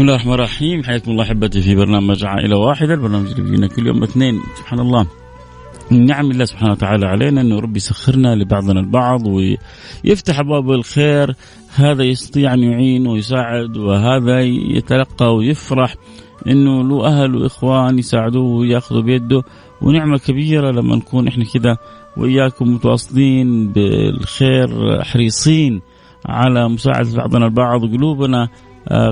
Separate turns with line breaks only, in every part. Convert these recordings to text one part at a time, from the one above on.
بسم الله الرحمن الرحيم. حياكم الله أحبتي في برنامج عائلة واحدة البرنامج اللي بيجينا كل يوم اثنين. سبحان الله. من نعم الله سبحانه وتعالى علينا إنه ربي يسخرنا لبعضنا البعض ويفتح أبواب الخير. هذا يستطيع أن يعين ويساعد وهذا يتلقى ويفرح. إنه له أهل وإخوان يساعدوه ويأخذوا بيده. ونعمة كبيرة لما نكون إحنا كده وإياكم متواصلين بالخير حريصين على مساعدة بعضنا البعض وقلوبنا. آه،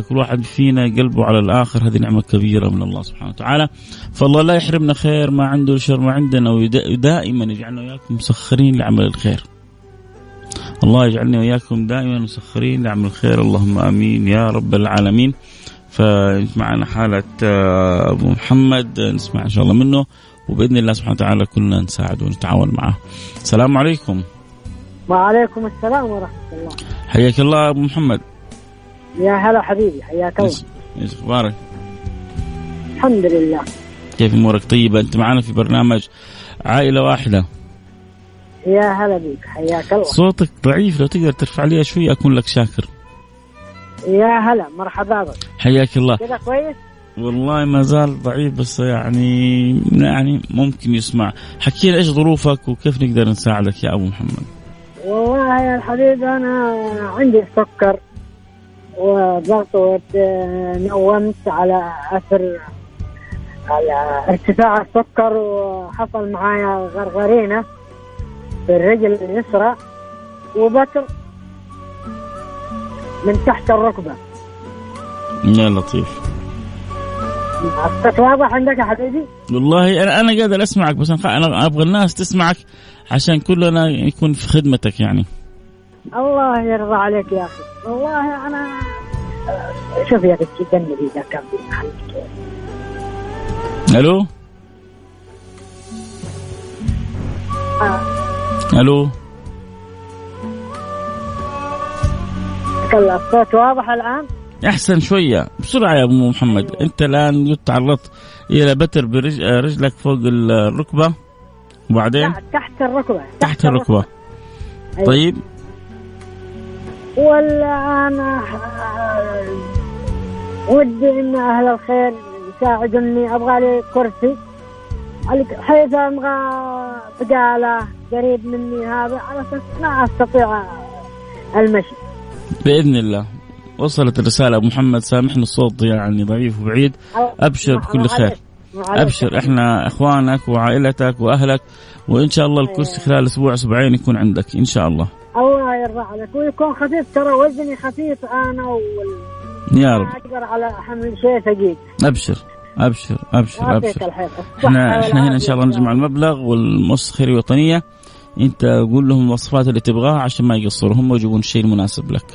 كل واحد فينا قلبه على الآخر هذه نعمة كبيرة من الله سبحانه وتعالى. فالله لا يحرمنا خير ما عنده شر ما عندنا ودائما يجعلنا وإياكم مسخرين لعمل الخير. الله يجعلنا وإياكم دائما مسخرين لعمل الخير. اللهم آمين يا رب العالمين. فمعنا حالة آه، أبو محمد نسمع إن شاء الله منه وبإذن الله سبحانه وتعالى كلنا نساعد ونتعاون معه. السلام عليكم.
وعليكم السلام ورحمة الله.
حياك الله أبو محمد.
يا هلا حبيبي حياك الله.
إيش أخبارك؟
الحمد لله
كيف أمورك؟ طيبة؟ أنت معنا في برنامج عائلة واحدة.
يا هلا بك حياك الله.
صوتك ضعيف لو تقدر ترفع لي شوي أكون لك شاكر.
يا هلا مرحبا بك.
حياك الله.
كذا كويس؟
والله ما زال ضعيف بس يعني يعني ممكن يسمع. حكينا إيش ظروفك وكيف نقدر نساعدك يا أبو محمد؟
والله يا الحبيب أنا عندي سكر. وضغط ونومت على أثر على ارتفاع السكر وحصل معايا غرغرينة في الرجل اليسرى وبكر من تحت الركبة
يا لطيف
واضح عندك يا حبيبي؟
والله أنا أنا قادر أسمعك بس أنا أبغى الناس تسمعك عشان كلنا يكون في خدمتك يعني.
الله يرضى عليك يا أخي والله أنا شوف يا بنتي دمي اذا كان في
ألو؟
آه.
ألو؟
الصوت واضح الآن؟
أحسن شوية بسرعة يا أبو محمد. أنت الآن تعرضت إلى بتر برجلك فوق الركبة وبعدين؟
تحت الركبة.
تحت, تحت الركبة, الركبة. أيوة. طيب.
والآن ودي إن أهل الخير يساعدوني أبغى لي كرسي. حيث أبغى بقالة قريب مني هذا على أساس ما أستطيع المشي.
بإذن الله. وصلت الرسالة. أبو محمد سامحنا الصوت يعني ضعيف وبعيد. أبشر بكل خير. أبشر. إحنا إخوانك وعائلتك وأهلك وإن شاء الله الكرسي خلال أسبوع أسبوعين يكون عندك إن شاء الله.
الله يرضى عليك. ويكون خفيف. ترى وزني خفيف أنا وال
يا رب.
أقدر على حمل شيء ثقيل.
أبشر. أبشر. أبشر. أبشر. إحنا إحنا هنا إن شاء الله نجمع المبلغ والمؤسسه الوطنية. أنت قول لهم الوصفات اللي تبغاها عشان ما يقصروا هم يجيبون الشيء المناسب لك.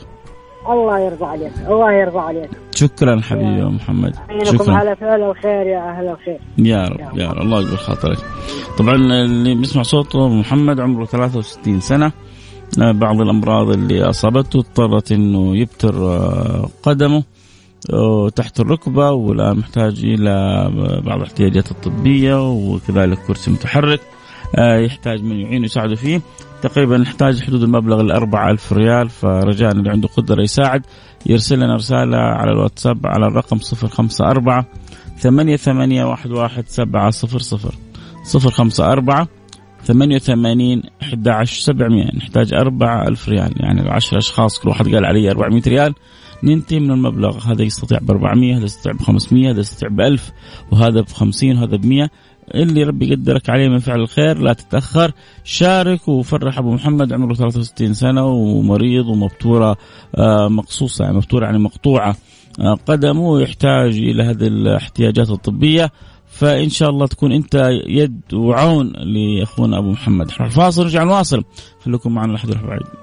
الله يرضى عليك. الله يرضى عليك.
شكرا حبيبي يا محمد.
شكرا. على فعل الخير يا أهل الخير.
يا رب يا رب. الله يقبل خاطرك. طبعا اللي بيسمع صوته محمد عمره 63 سنة. آه، بعض الأمراض اللي أصابته اضطرت إنه يبتر آه، قدمه آه، تحت الركبة والان محتاج إلى بعض الاحتياجات الطبية وكذلك كرسي متحرك يحتاج من يعينه يساعده فيه. تقريبا نحتاج حدود المبلغ ال 4000 ريال فرجاء اللي عنده قدرة يساعد يرسل لنا رسالة على الواتساب على الرقم 054 88 11700 054 88 11 700 نحتاج 4000 ريال. يعني 10 أشخاص كل واحد قال علي 400 ريال. ننتهي من المبلغ. هذا يستطيع ب 400 هذا يستطيع ب 500 هذا يستطيع ب 1000 وهذا ب 50 وهذا ب 100 اللي ربي يقدرك عليه من فعل الخير لا تتأخر. شارك وفرح أبو محمد. عمره 63 سنة ومريض ومبتورة آه، مقصوصة يعني مبتورة يعني مقطوعة. آه، قدمه ويحتاج إلى هذه الاحتياجات الطبية. فإن شاء الله تكون أنت يد وعون لأخونا أبو محمد. فاصل نرجع نواصل. خليكم معنا لحد بعيد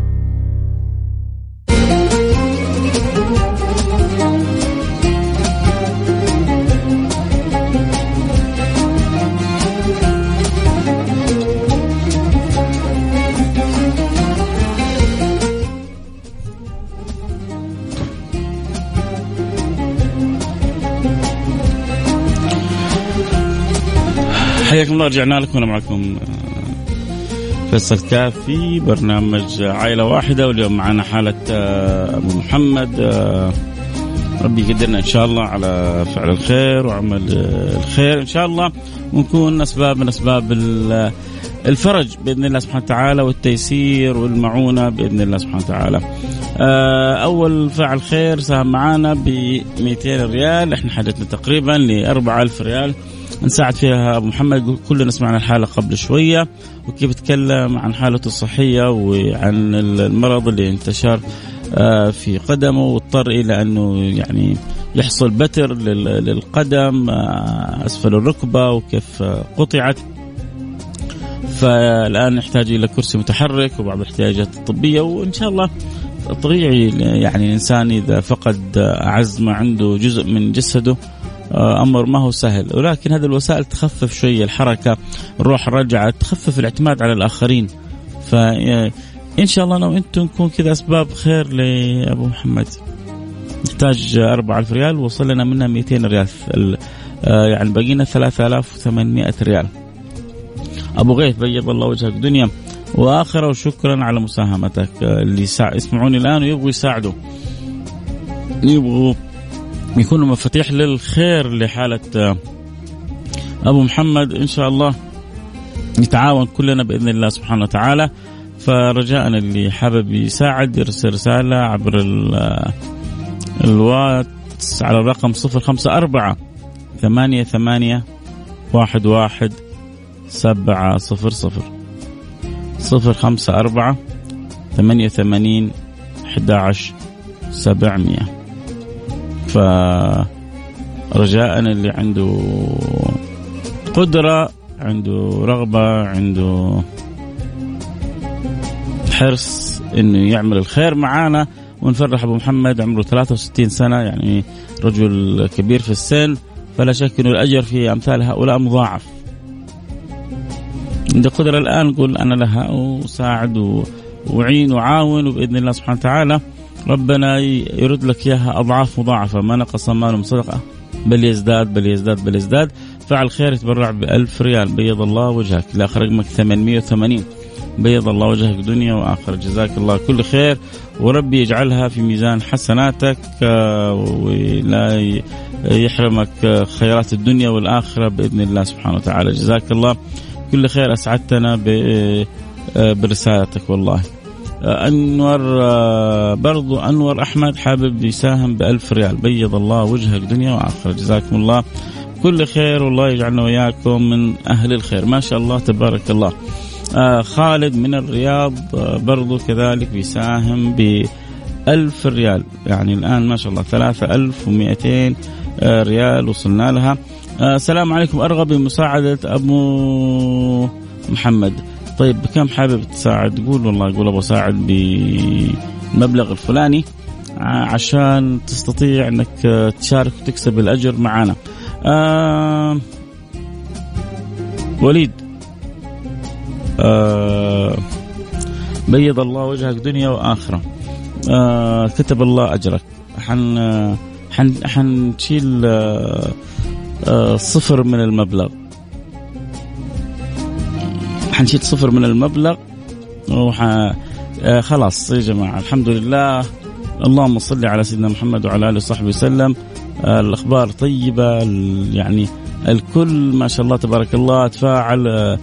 حياكم الله رجعنا لكم أنا معكم آه، فيصل كافي برنامج عائلة واحدة واليوم معنا حالة آه، أبو محمد آه، ربي يقدرنا إن شاء الله على فعل الخير وعمل الخير إن شاء الله ونكون أسباب من أسباب الفرج بإذن الله سبحانه وتعالى والتيسير والمعونة بإذن الله سبحانه وتعالى. أول فاعل خير ساهم معنا ب 200 ريال إحنا حاجتنا تقريبا ل 4000 ريال نساعد فيها أبو محمد. كلنا سمعنا الحالة قبل شوية وكيف تكلم عن حالته الصحية وعن المرض اللي انتشر آه، في قدمه واضطر إلى أنه يعني يحصل بتر للقدم آه، أسفل الركبة وكيف قطعت. فالآن يحتاج إلى كرسي متحرك وبعض الاحتياجات الطبية وإن شاء الله طبيعي يعني الإنسان إذا فقد اعز ما عنده جزء من جسده أمر ما هو سهل. ولكن هذه الوسائل تخفف شوية الحركة الروح رجعت تخفف الاعتماد على الآخرين. ف إن شاء الله أنا وأنتم نكون كذا أسباب خير لأبو محمد. نحتاج 4000 ريال وصل لنا منها 200 ريال. آه، يعني بقينا 3800 ريال. أبو غيث بيض الله وجهك دنيا. واخره وشكرا على مساهمتك. آه، اللي يسمعوني الآن ويبغوا يساعدوا. يبغوا يكونوا مفاتيح للخير لحالة آه، أبو محمد. إن شاء الله نتعاون كلنا بإذن الله سبحانه وتعالى. فرجاء اللي حابب يساعد يرسل رسالة عبر آه، الواتس على الرقم صفر خمسة أربعة ثمانية ثمانية واحد واحد سبعة صفر صفر. صفر خمسة أربعة ثمانية ثمانين أحد عشر سبعمية. فرجاء اللي عنده قدرة عنده رغبة عنده حرص إنه يعمل الخير معانا. ونفرح أبو محمد عمره 63 سنة يعني رجل كبير في السن. فلا شك إنه الأجر في أمثال هؤلاء مضاعف. عندي قدرة الآن نقول أنا لها وساعد وعين وعاون وبإذن الله سبحانه وتعالى. ربنا يرد لك إياها أضعاف مضاعفة. ما نقص مال من صدقة. بل يزداد بل يزداد بل يزداد. فعل خير يتبرع ب 1000 ريال. بيض الله وجهك. لاخر رقمك 880 بيض الله وجهك دنيا وآخرة. جزاك الله كل خير. وربي يجعلها في ميزان حسناتك آه، ولا يحرمك خيرات الدنيا والآخرة بإذن الله سبحانه وتعالى. جزاك الله كل خير. أسعدتنا آه، برسالتك والله. أنور آه، برضو أنور أحمد حابب يساهم بألف ريال. بيض الله وجهك دنيا واخره جزاكم الله. كل خير والله يجعلنا وياكم من أهل الخير. ما شاء الله تبارك الله. آه خالد من الرياض آه برضو كذلك بيساهم ب ألف ريال. يعني الآن ما شاء الله ثلاثة ألف ومئتين آه ريال وصلنا لها. آه السلام عليكم. أرغب بمساعدة أبو محمد. طيب بكم حابب تساعد؟ قول والله قول أبغى اساعد بالمبلغ الفلاني عشان تستطيع إنك تشارك وتكسب الأجر معنا آه وليد. آه بيض الله وجهك دنيا وآخرة. آه كتب الله أجرك. حن حن حنشيل آه آه صفر من المبلغ. حنشيل صفر من المبلغ. وح... آه خلاص يا جماعة الحمد لله. اللهم صل على سيدنا محمد وعلى آله وصحبه وسلم. آه الأخبار طيبة يعني الكل ما شاء الله تبارك الله تفاعل آه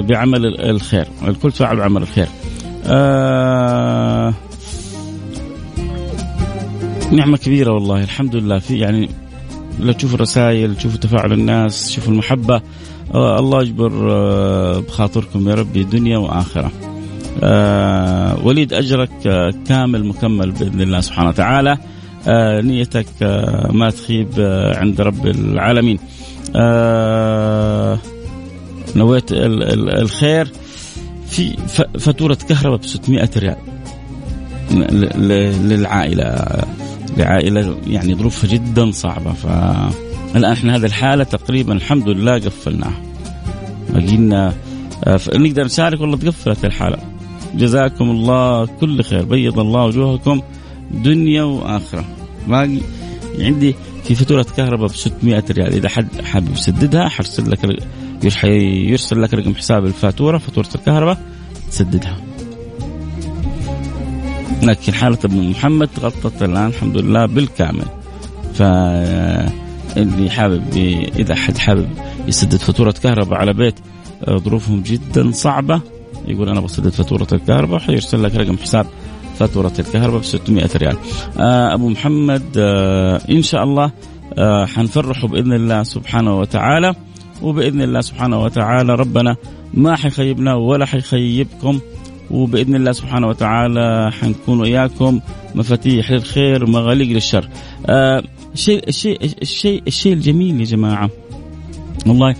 بعمل الخير. الكل تفاعل بعمل الخير. آه نعمة كبيرة والله الحمد لله. في يعني لو تشوف الرسائل تشوفوا تفاعل الناس تشوفوا المحبة الله يجبر آه، بخاطركم يا ربي دنيا وآخرة. آه، وليد أجرك كامل مكمل بإذن الله سبحانه وتعالى. آه نيتك آه ما تخيب آه عند رب العالمين آه نويت الخير في فاتورة كهرباء ب 600 ريال للعائلة لعائلة يعني ظروفها جدا صعبة فالآن إحنا هذه الحالة تقريبا الحمد لله قفلناها. بقينا آه، نقدر نشارك والله تقفلت الحالة. جزاكم الله كل خير. بيض الله وجوهكم دنيا وآخرة. باقي عندي في فاتورة كهرباء ب 600 ريال. إذا حد حابب يسددها حرسل لك يرسل لك رقم حساب الفاتورة فاتورة الكهرباء تسددها. لكن حالة أبو محمد تغطت الآن الحمد لله بالكامل. ف اللي حابب إذا حد حابب يسدد فاتورة كهرباء على بيت ظروفهم جدا صعبة يقول أنا بسدد فاتورة الكهرباء حيرسل لك رقم حساب فاتورة الكهرباء ب 600 ريال. آه أبو محمد آه إن شاء الله آه حنفرحه بإذن الله سبحانه وتعالى. وبإذن الله سبحانه وتعالى ربنا ما حيخيبنا ولا حيخيبكم. وبإذن الله سبحانه وتعالى حنكون وياكم مفاتيح للخير ومغاليق للشر. آه الشيء الشيء الشيء الشيء الجميل يا جماعة والله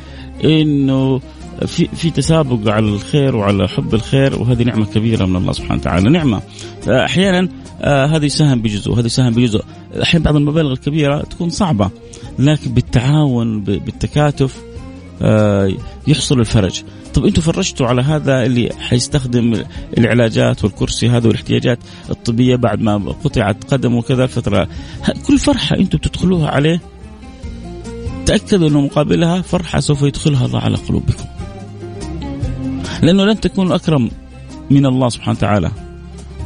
إنه في في تسابق على الخير وعلى حب الخير وهذه نعمة كبيرة من الله سبحانه وتعالى نعمة. أحيانا آه هذا يساهم بجزء وهذا يساهم بجزء. أحيانا بعض المبالغ الكبيرة تكون صعبة لكن بالتعاون بالتكاتف آه يحصل الفرج. طب أنتم فرجتوا على هذا اللي حيستخدم العلاجات والكرسي هذا والاحتياجات الطبية بعد ما قطعت قدمه وكذا الفترة؟ كل فرحة أنتم تدخلوها عليه؟ تأكدوا انه مقابلها فرحة سوف يدخلها الله على قلوبكم. لأنه لن تكونوا أكرم من الله سبحانه وتعالى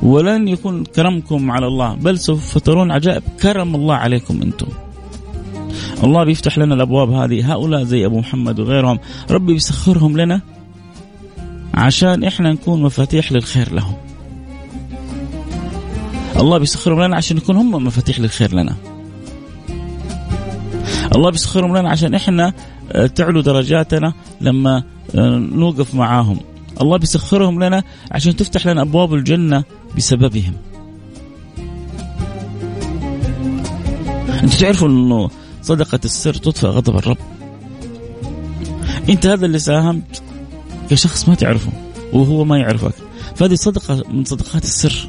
ولن يكون كرمكم على الله بل سوف ترون عجائب كرم الله عليكم أنتم. الله بيفتح لنا الأبواب هذه هؤلاء زي أبو محمد وغيرهم. ربي بيسخرهم لنا. عشان إحنا نكون مفاتيح للخير لهم. الله بيسخرهم لنا عشان نكون هم مفاتيح للخير لنا. الله بيسخرهم لنا عشان إحنا آه، تعلو درجاتنا لما آه، نوقف معاهم. الله بيسخرهم لنا عشان تفتح لنا أبواب الجنة بسببهم. أنتوا تعرفوا إنه صدقة السر تطفئ غضب الرب. أنت هذا اللي ساهمت. كشخص ما تعرفه وهو ما يعرفك فهذه صدقة من صدقات السر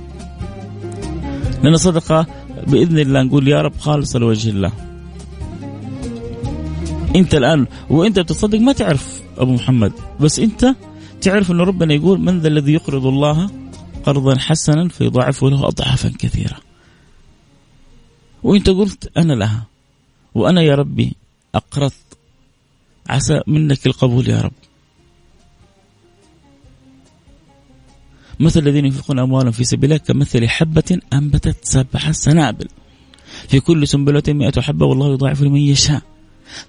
لأن صدقة بإذن الله نقول يا رب خالصة لوجه الله أنت الآن وأنت بتصدق ما تعرف أبو محمد بس أنت تعرف أن ربنا يقول من ذا الذي يقرض الله قرضا حسنا فيضاعفه له اضعافا كثيرة. وأنت قلت أنا لها وأنا يا ربي أقرضت عسى منك القبول يا رب. مثل الذين ينفقون أموالهم في سبيل الله كمثل حبة أنبتت سبع سنابل. في كل سنبلة مئة حبة والله يضاعف لمن يشاء.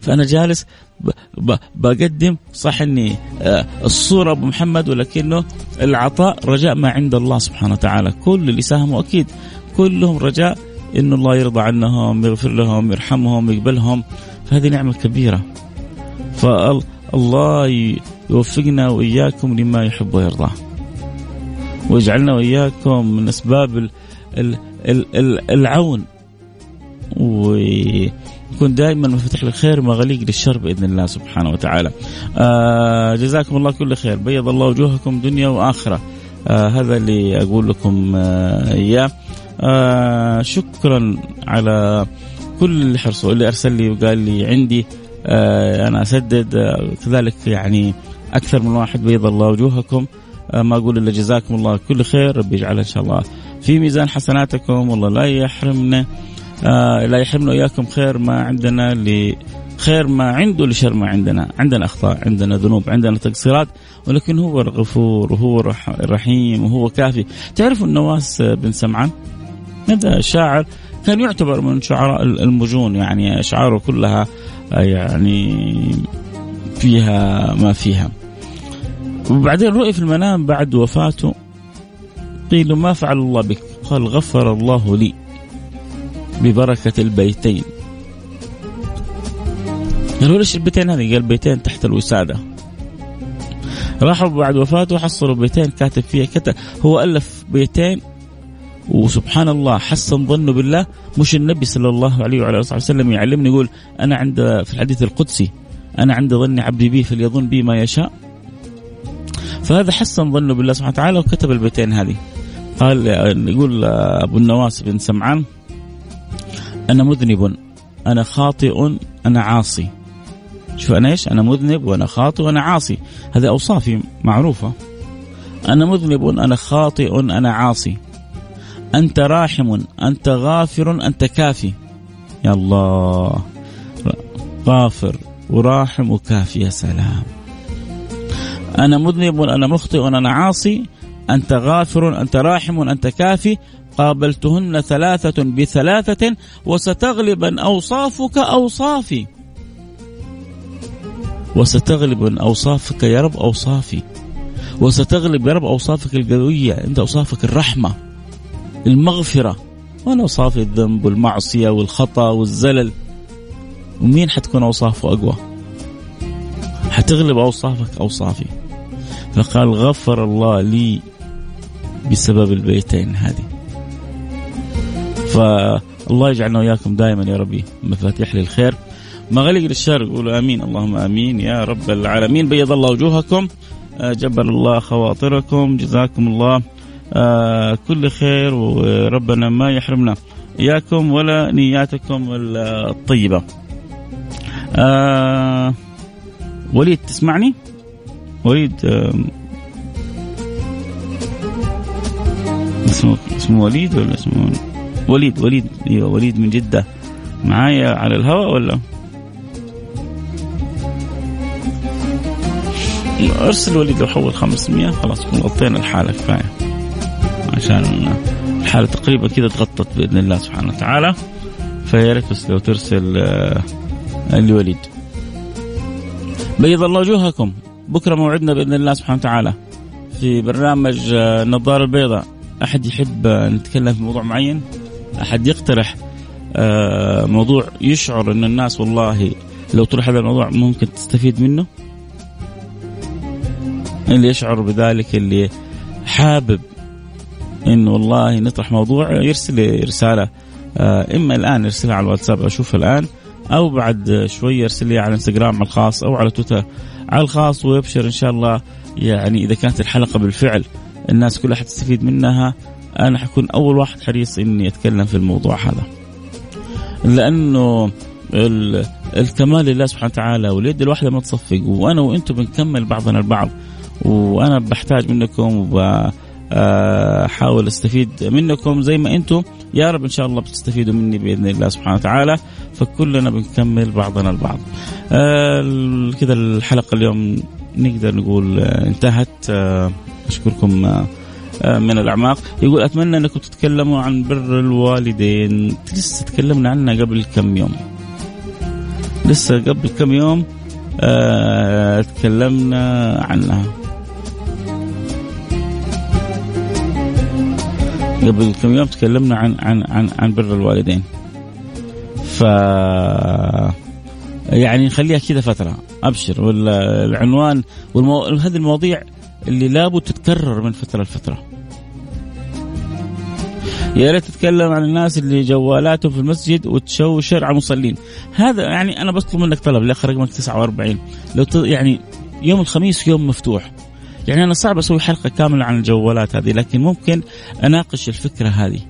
فأنا جالس بقدم صح إني آه، الصورة أبو محمد ولكنه العطاء رجاء ما عند الله سبحانه وتعالى. كل اللي ساهموا أكيد. كلهم رجاء انه الله يرضى عنهم يغفر لهم يرحمهم يقبلهم. فهذه نعمة كبيرة. فالله يوفقنا وإياكم لما يحب ويرضاه ويجعلنا وإياكم من أسباب العون يكون دائما مفتح للخير مغاليق للشر بإذن الله سبحانه وتعالى. آه جزاكم الله كل خير، بيض الله وجوهكم دنيا وآخرة. آه هذا اللي أقول لكم آه إياه. آه شكرا على كل اللي حرصوا اللي أرسل لي وقال لي عندي آه أنا أسدد آه كذلك يعني أكثر من واحد بيض الله وجوهكم ما أقول إلا جزاكم الله كل خير. ربي يجعلها إن شاء الله في ميزان حسناتكم. والله لا يحرمنا آه لا يحرمنا اياكم خير ما عندنا لخير ما عنده لشر ما عندنا. عندنا أخطاء عندنا ذنوب عندنا تقصيرات ولكن هو الغفور وهو الرحيم وهو كافي. تعرفوا النواس بن سمعان؟ هذا شاعر كان يعتبر من شعراء المجون يعني أشعاره كلها يعني فيها ما فيها. وبعدين رؤي في المنام بعد وفاته قيل ما فعل الله بك؟ قال غفر الله لي ببركة البيتين. قالوا ليش البيتين هذه؟ قال بيتين تحت الوسادة. راحوا بعد وفاته حصلوا بيتين كاتب فيها كتب. هو ألف بيتين وسبحان الله حسن ظنه بالله. مش النبي صلى الله عليه وعلى آله وسلم يعلمني يقول أنا عند في الحديث القدسي أنا عند ظن عبدي بي فليظن بي ما يشاء. فهذا حسن ظنه بالله سبحانه وتعالى وكتب البيتين هذه. قال يقول أبو النواس بن سمعان أنا مذنب أنا خاطئ أنا عاصي. شوف أنا إيش؟ أنا مذنب وأنا خاطئ وأنا عاصي. هذه اوصافي معروفة. أنا مذنب أنا خاطئ أنا عاصي. أنت راحم أنت غافر أنت كافي. يا الله. غافر وراحم وكافي. يا سلام. أنا مذنب أنا مخطئ أنا عاصي أنت غافر أنت راحم أنت كافي. قابلتهن ثلاثة بثلاثة وستغلب أوصافك أوصافي. وستغلب أوصافك يا رب أوصافي. وستغلب يا رب أوصافك القوية أنت أوصافك الرحمة المغفرة وأنا أوصاف الذنب والمعصية والخطأ والزلل. ومين حتكون أوصافه أقوى؟ حتغلب أوصافك أوصافي. فقال غفر الله لي بسبب البيتين هذه فالله يجعلنا وإياكم دائما يا ربي مفاتيح للخير مغاليق للشر قولوا آمين اللهم آمين يا رب العالمين بيض الله وجوهكم آه، جبر الله خواطركم جزاكم الله آه، كل خير وربنا ما يحرمنا إياكم ولا نياتكم الطيبة. آه وليد تسمعني؟ وليد اسمه اسمه وليد ولا اسمه؟ وليد وليد أيوه وليد من جدة. معايا على الهواء ولا؟ أرسل وليد لو حول 500 خلاص غطينا الحالة كفاية. عشان الحالة تقريبا كذا تغطت بإذن الله سبحانه وتعالى. فيا ريت بس لو ترسل آه، لوليد. بيض الله وجوهكم. بكرة موعدنا بإذن الله سبحانه وتعالى في برنامج آه، النظاره البيضاء. أحد يحب نتكلم في موضوع معين؟ أحد يقترح آه، موضوع يشعر إن الناس والله لو طرح هذا الموضوع ممكن تستفيد منه؟ اللي يشعر بذلك اللي حابب انه والله نطرح موضوع يرسل رسالة آه، إما الآن يرسلها على الواتساب أشوفها الآن. أو بعد شوي يرسل لي على إنستغرام الخاص أو على تويتر على الخاص ويبشر إن شاء الله. يعني إذا كانت الحلقة بالفعل الناس كلها حتستفيد منها أنا حكون أول واحد حريص إني أتكلم في الموضوع هذا. لأنه الكمال لله سبحانه وتعالى واليد الواحدة ما تصفق وأنا وأنتم بنكمل بعضنا البعض وأنا بحتاج منكم وبحاول استفيد منكم زي ما أنتم. يا رب إن شاء الله بتستفيدوا مني بإذن الله سبحانه وتعالى. فكلنا بنكمل بعضنا البعض. آه كذا الحلقة اليوم نقدر نقول آه انتهت. آه أشكركم آه من الأعماق. يقول أتمنى أنكم تتكلموا عن بر الوالدين. لسه تكلمنا عنها قبل كم يوم؟ لسه قبل كم يوم آه تكلمنا عنها. قبل كم يوم تكلمنا عن عن عن عن بر الوالدين. ف يعني نخليها كذا فترة. أبشر. والعنوان والمو... هذه المواضيع اللي لابد تتكرر من فترة لفترة. يا ريت تتكلم عن الناس اللي جوالاتهم في المسجد وتشوشر على المصلين هذا يعني أنا بطلب منك طلب لأخر رقمك 49 لو ت... يعني يوم الخميس يوم مفتوح. يعني أنا صعب أسوي حلقة كاملة عن الجوالات هذه لكن ممكن أناقش الفكرة هذه.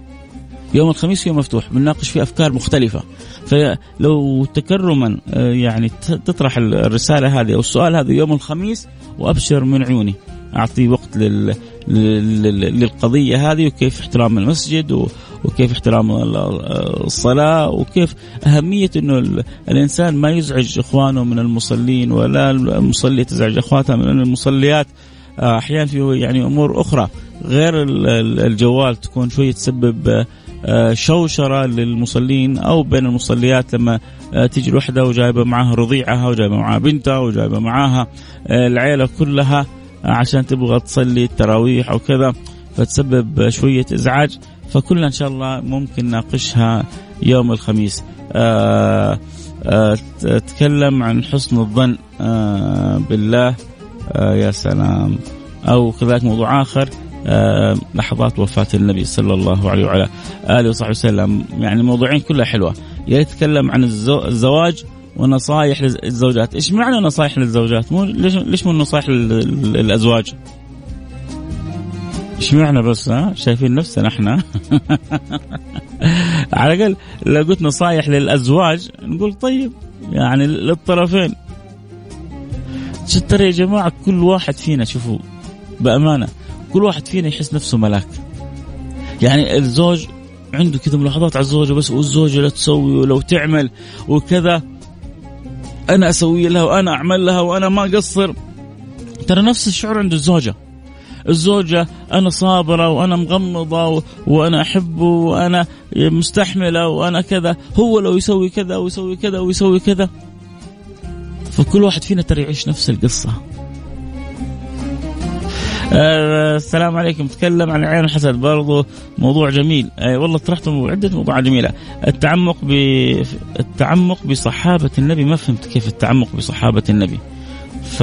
يوم الخميس يوم مفتوح بنناقش فيه أفكار مختلفة. فلو تكرما آه، يعني تطرح الرسالة هذه أو السؤال هذا يوم الخميس وأبشر من عيوني. أعطي وقت لل... للقضية هذه وكيف احترام المسجد وكيف احترام الصلاة وكيف أهمية إنه الإنسان ما يزعج إخوانه من المصلين ولا المصلي تزعج اخواتها من المصليات. أحيانا في يعني أمور أخرى. غير الجوال تكون شوية تسبب آه، شوشرة للمصلين أو بين المصليات لما آه، تيجي الوحدة وجايبة معاها رضيعها وجايبة معاها بنتها وجايبة معاها آه، العيلة كلها عشان تبغى تصلي التراويح أو كذا فتسبب شوية إزعاج. فكلنا إن شاء الله ممكن نناقشها يوم الخميس. تكلم عن حسن الظن بالله. يا سلام. أو كذلك موضوع آخر آه، لحظات وفاة النبي صلى الله عليه وعلى آله وصحبه وسلم. يعني موضوعين كلها حلوة. نتكلم عن الزواج ونصائح للزوجات. إيش معنى نصائح للزوجات؟ مو ليش ليش مو نصائح للأزواج؟ إيش معنى بس ها؟ شايفين نفسنا إحنا على الأقل لو قلت نصائح للأزواج نقول طيب يعني للطرفين. ترى يا جماعة كل واحد فينا شوفوا بأمانة كل واحد فينا يحس نفسه ملاك. يعني الزوج عنده كذا ملاحظات على الزوجة بس والزوجة لا تسوي ولو تعمل وكذا أنا أسوي لها وأنا أعمل لها وأنا ما أقصر. ترى نفس الشعور عند الزوجة. الزوجة أنا صابرة وأنا مغمضة وأنا أحبه وأنا مستحملة وأنا كذا هو لو يسوي كذا ويسوي كذا ويسوي كذا. فكل واحد فينا ترى يعيش نفس القصة. آه السلام عليكم. تكلم عن العين الحسد برضو. موضوع جميل. آه والله طرحت عدة موضوعات جميلة. التعمق ب التعمق بصحابة النبي. ما فهمت كيف التعمق بصحابة النبي. ف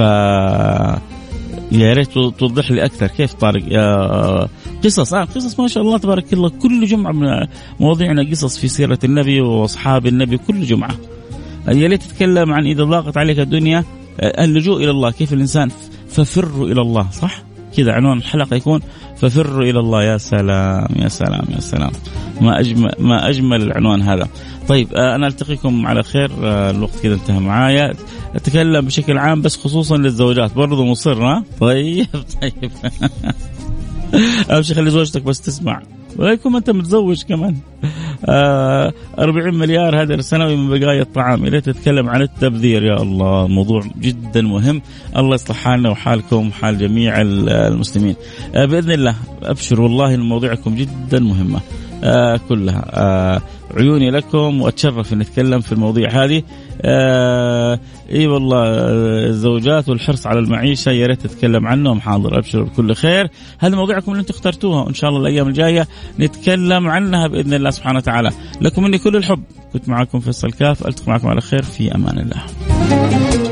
يا ريت توضح لي أكثر. كيف طارق؟ يا قصص. آه قصص ما شاء الله تبارك الله. كل جمعة من مواضيعنا قصص في سيرة النبي وأصحاب النبي. كل جمعة. يا ريت تتكلم عن إذا ضاقت عليك الدنيا آه، اللجوء إلى الله. كيف الإنسان؟ ففروا إلى الله صح؟ كذا عنوان الحلقة يكون ففروا إلى الله. يا سلام يا سلام يا سلام. ما اجمل ما أجمل العنوان هذا. طيب آه، أنا ألتقيكم على خير آه، الوقت كذا انتهى معايا. أتكلم بشكل عام بس خصوصا للزوجات. برضو مصر ها؟ طيب طيب. ابشر خلي زوجتك بس تسمع. ويكون أنت متزوج كمان. آه 40 مليار هدر سنوي من بقايا الطعام. يا ريت تتكلم عن التبذير. يا الله موضوع جدا مهم. الله يصلح حالنا وحالكم وحال جميع المسلمين. آه بإذن الله أبشر والله مواضيعكم جدا مهمة. آه كلها. آه عيوني لكم وأتشرف إن اتكلم في المواضيع هذه. آه إي والله الزوجات والحرص على المعيشة يا ريت تتكلم عنهم. حاضر أبشر بكل خير. هذه مواضيعكم اللي أنتم اخترتوها وإن شاء الله الأيام الجاية نتكلم عنها بإذن الله سبحانه وتعالى. لكم مني كل الحب. كنت معكم فيصل كاف ألتقي معكم على خير في أمان الله.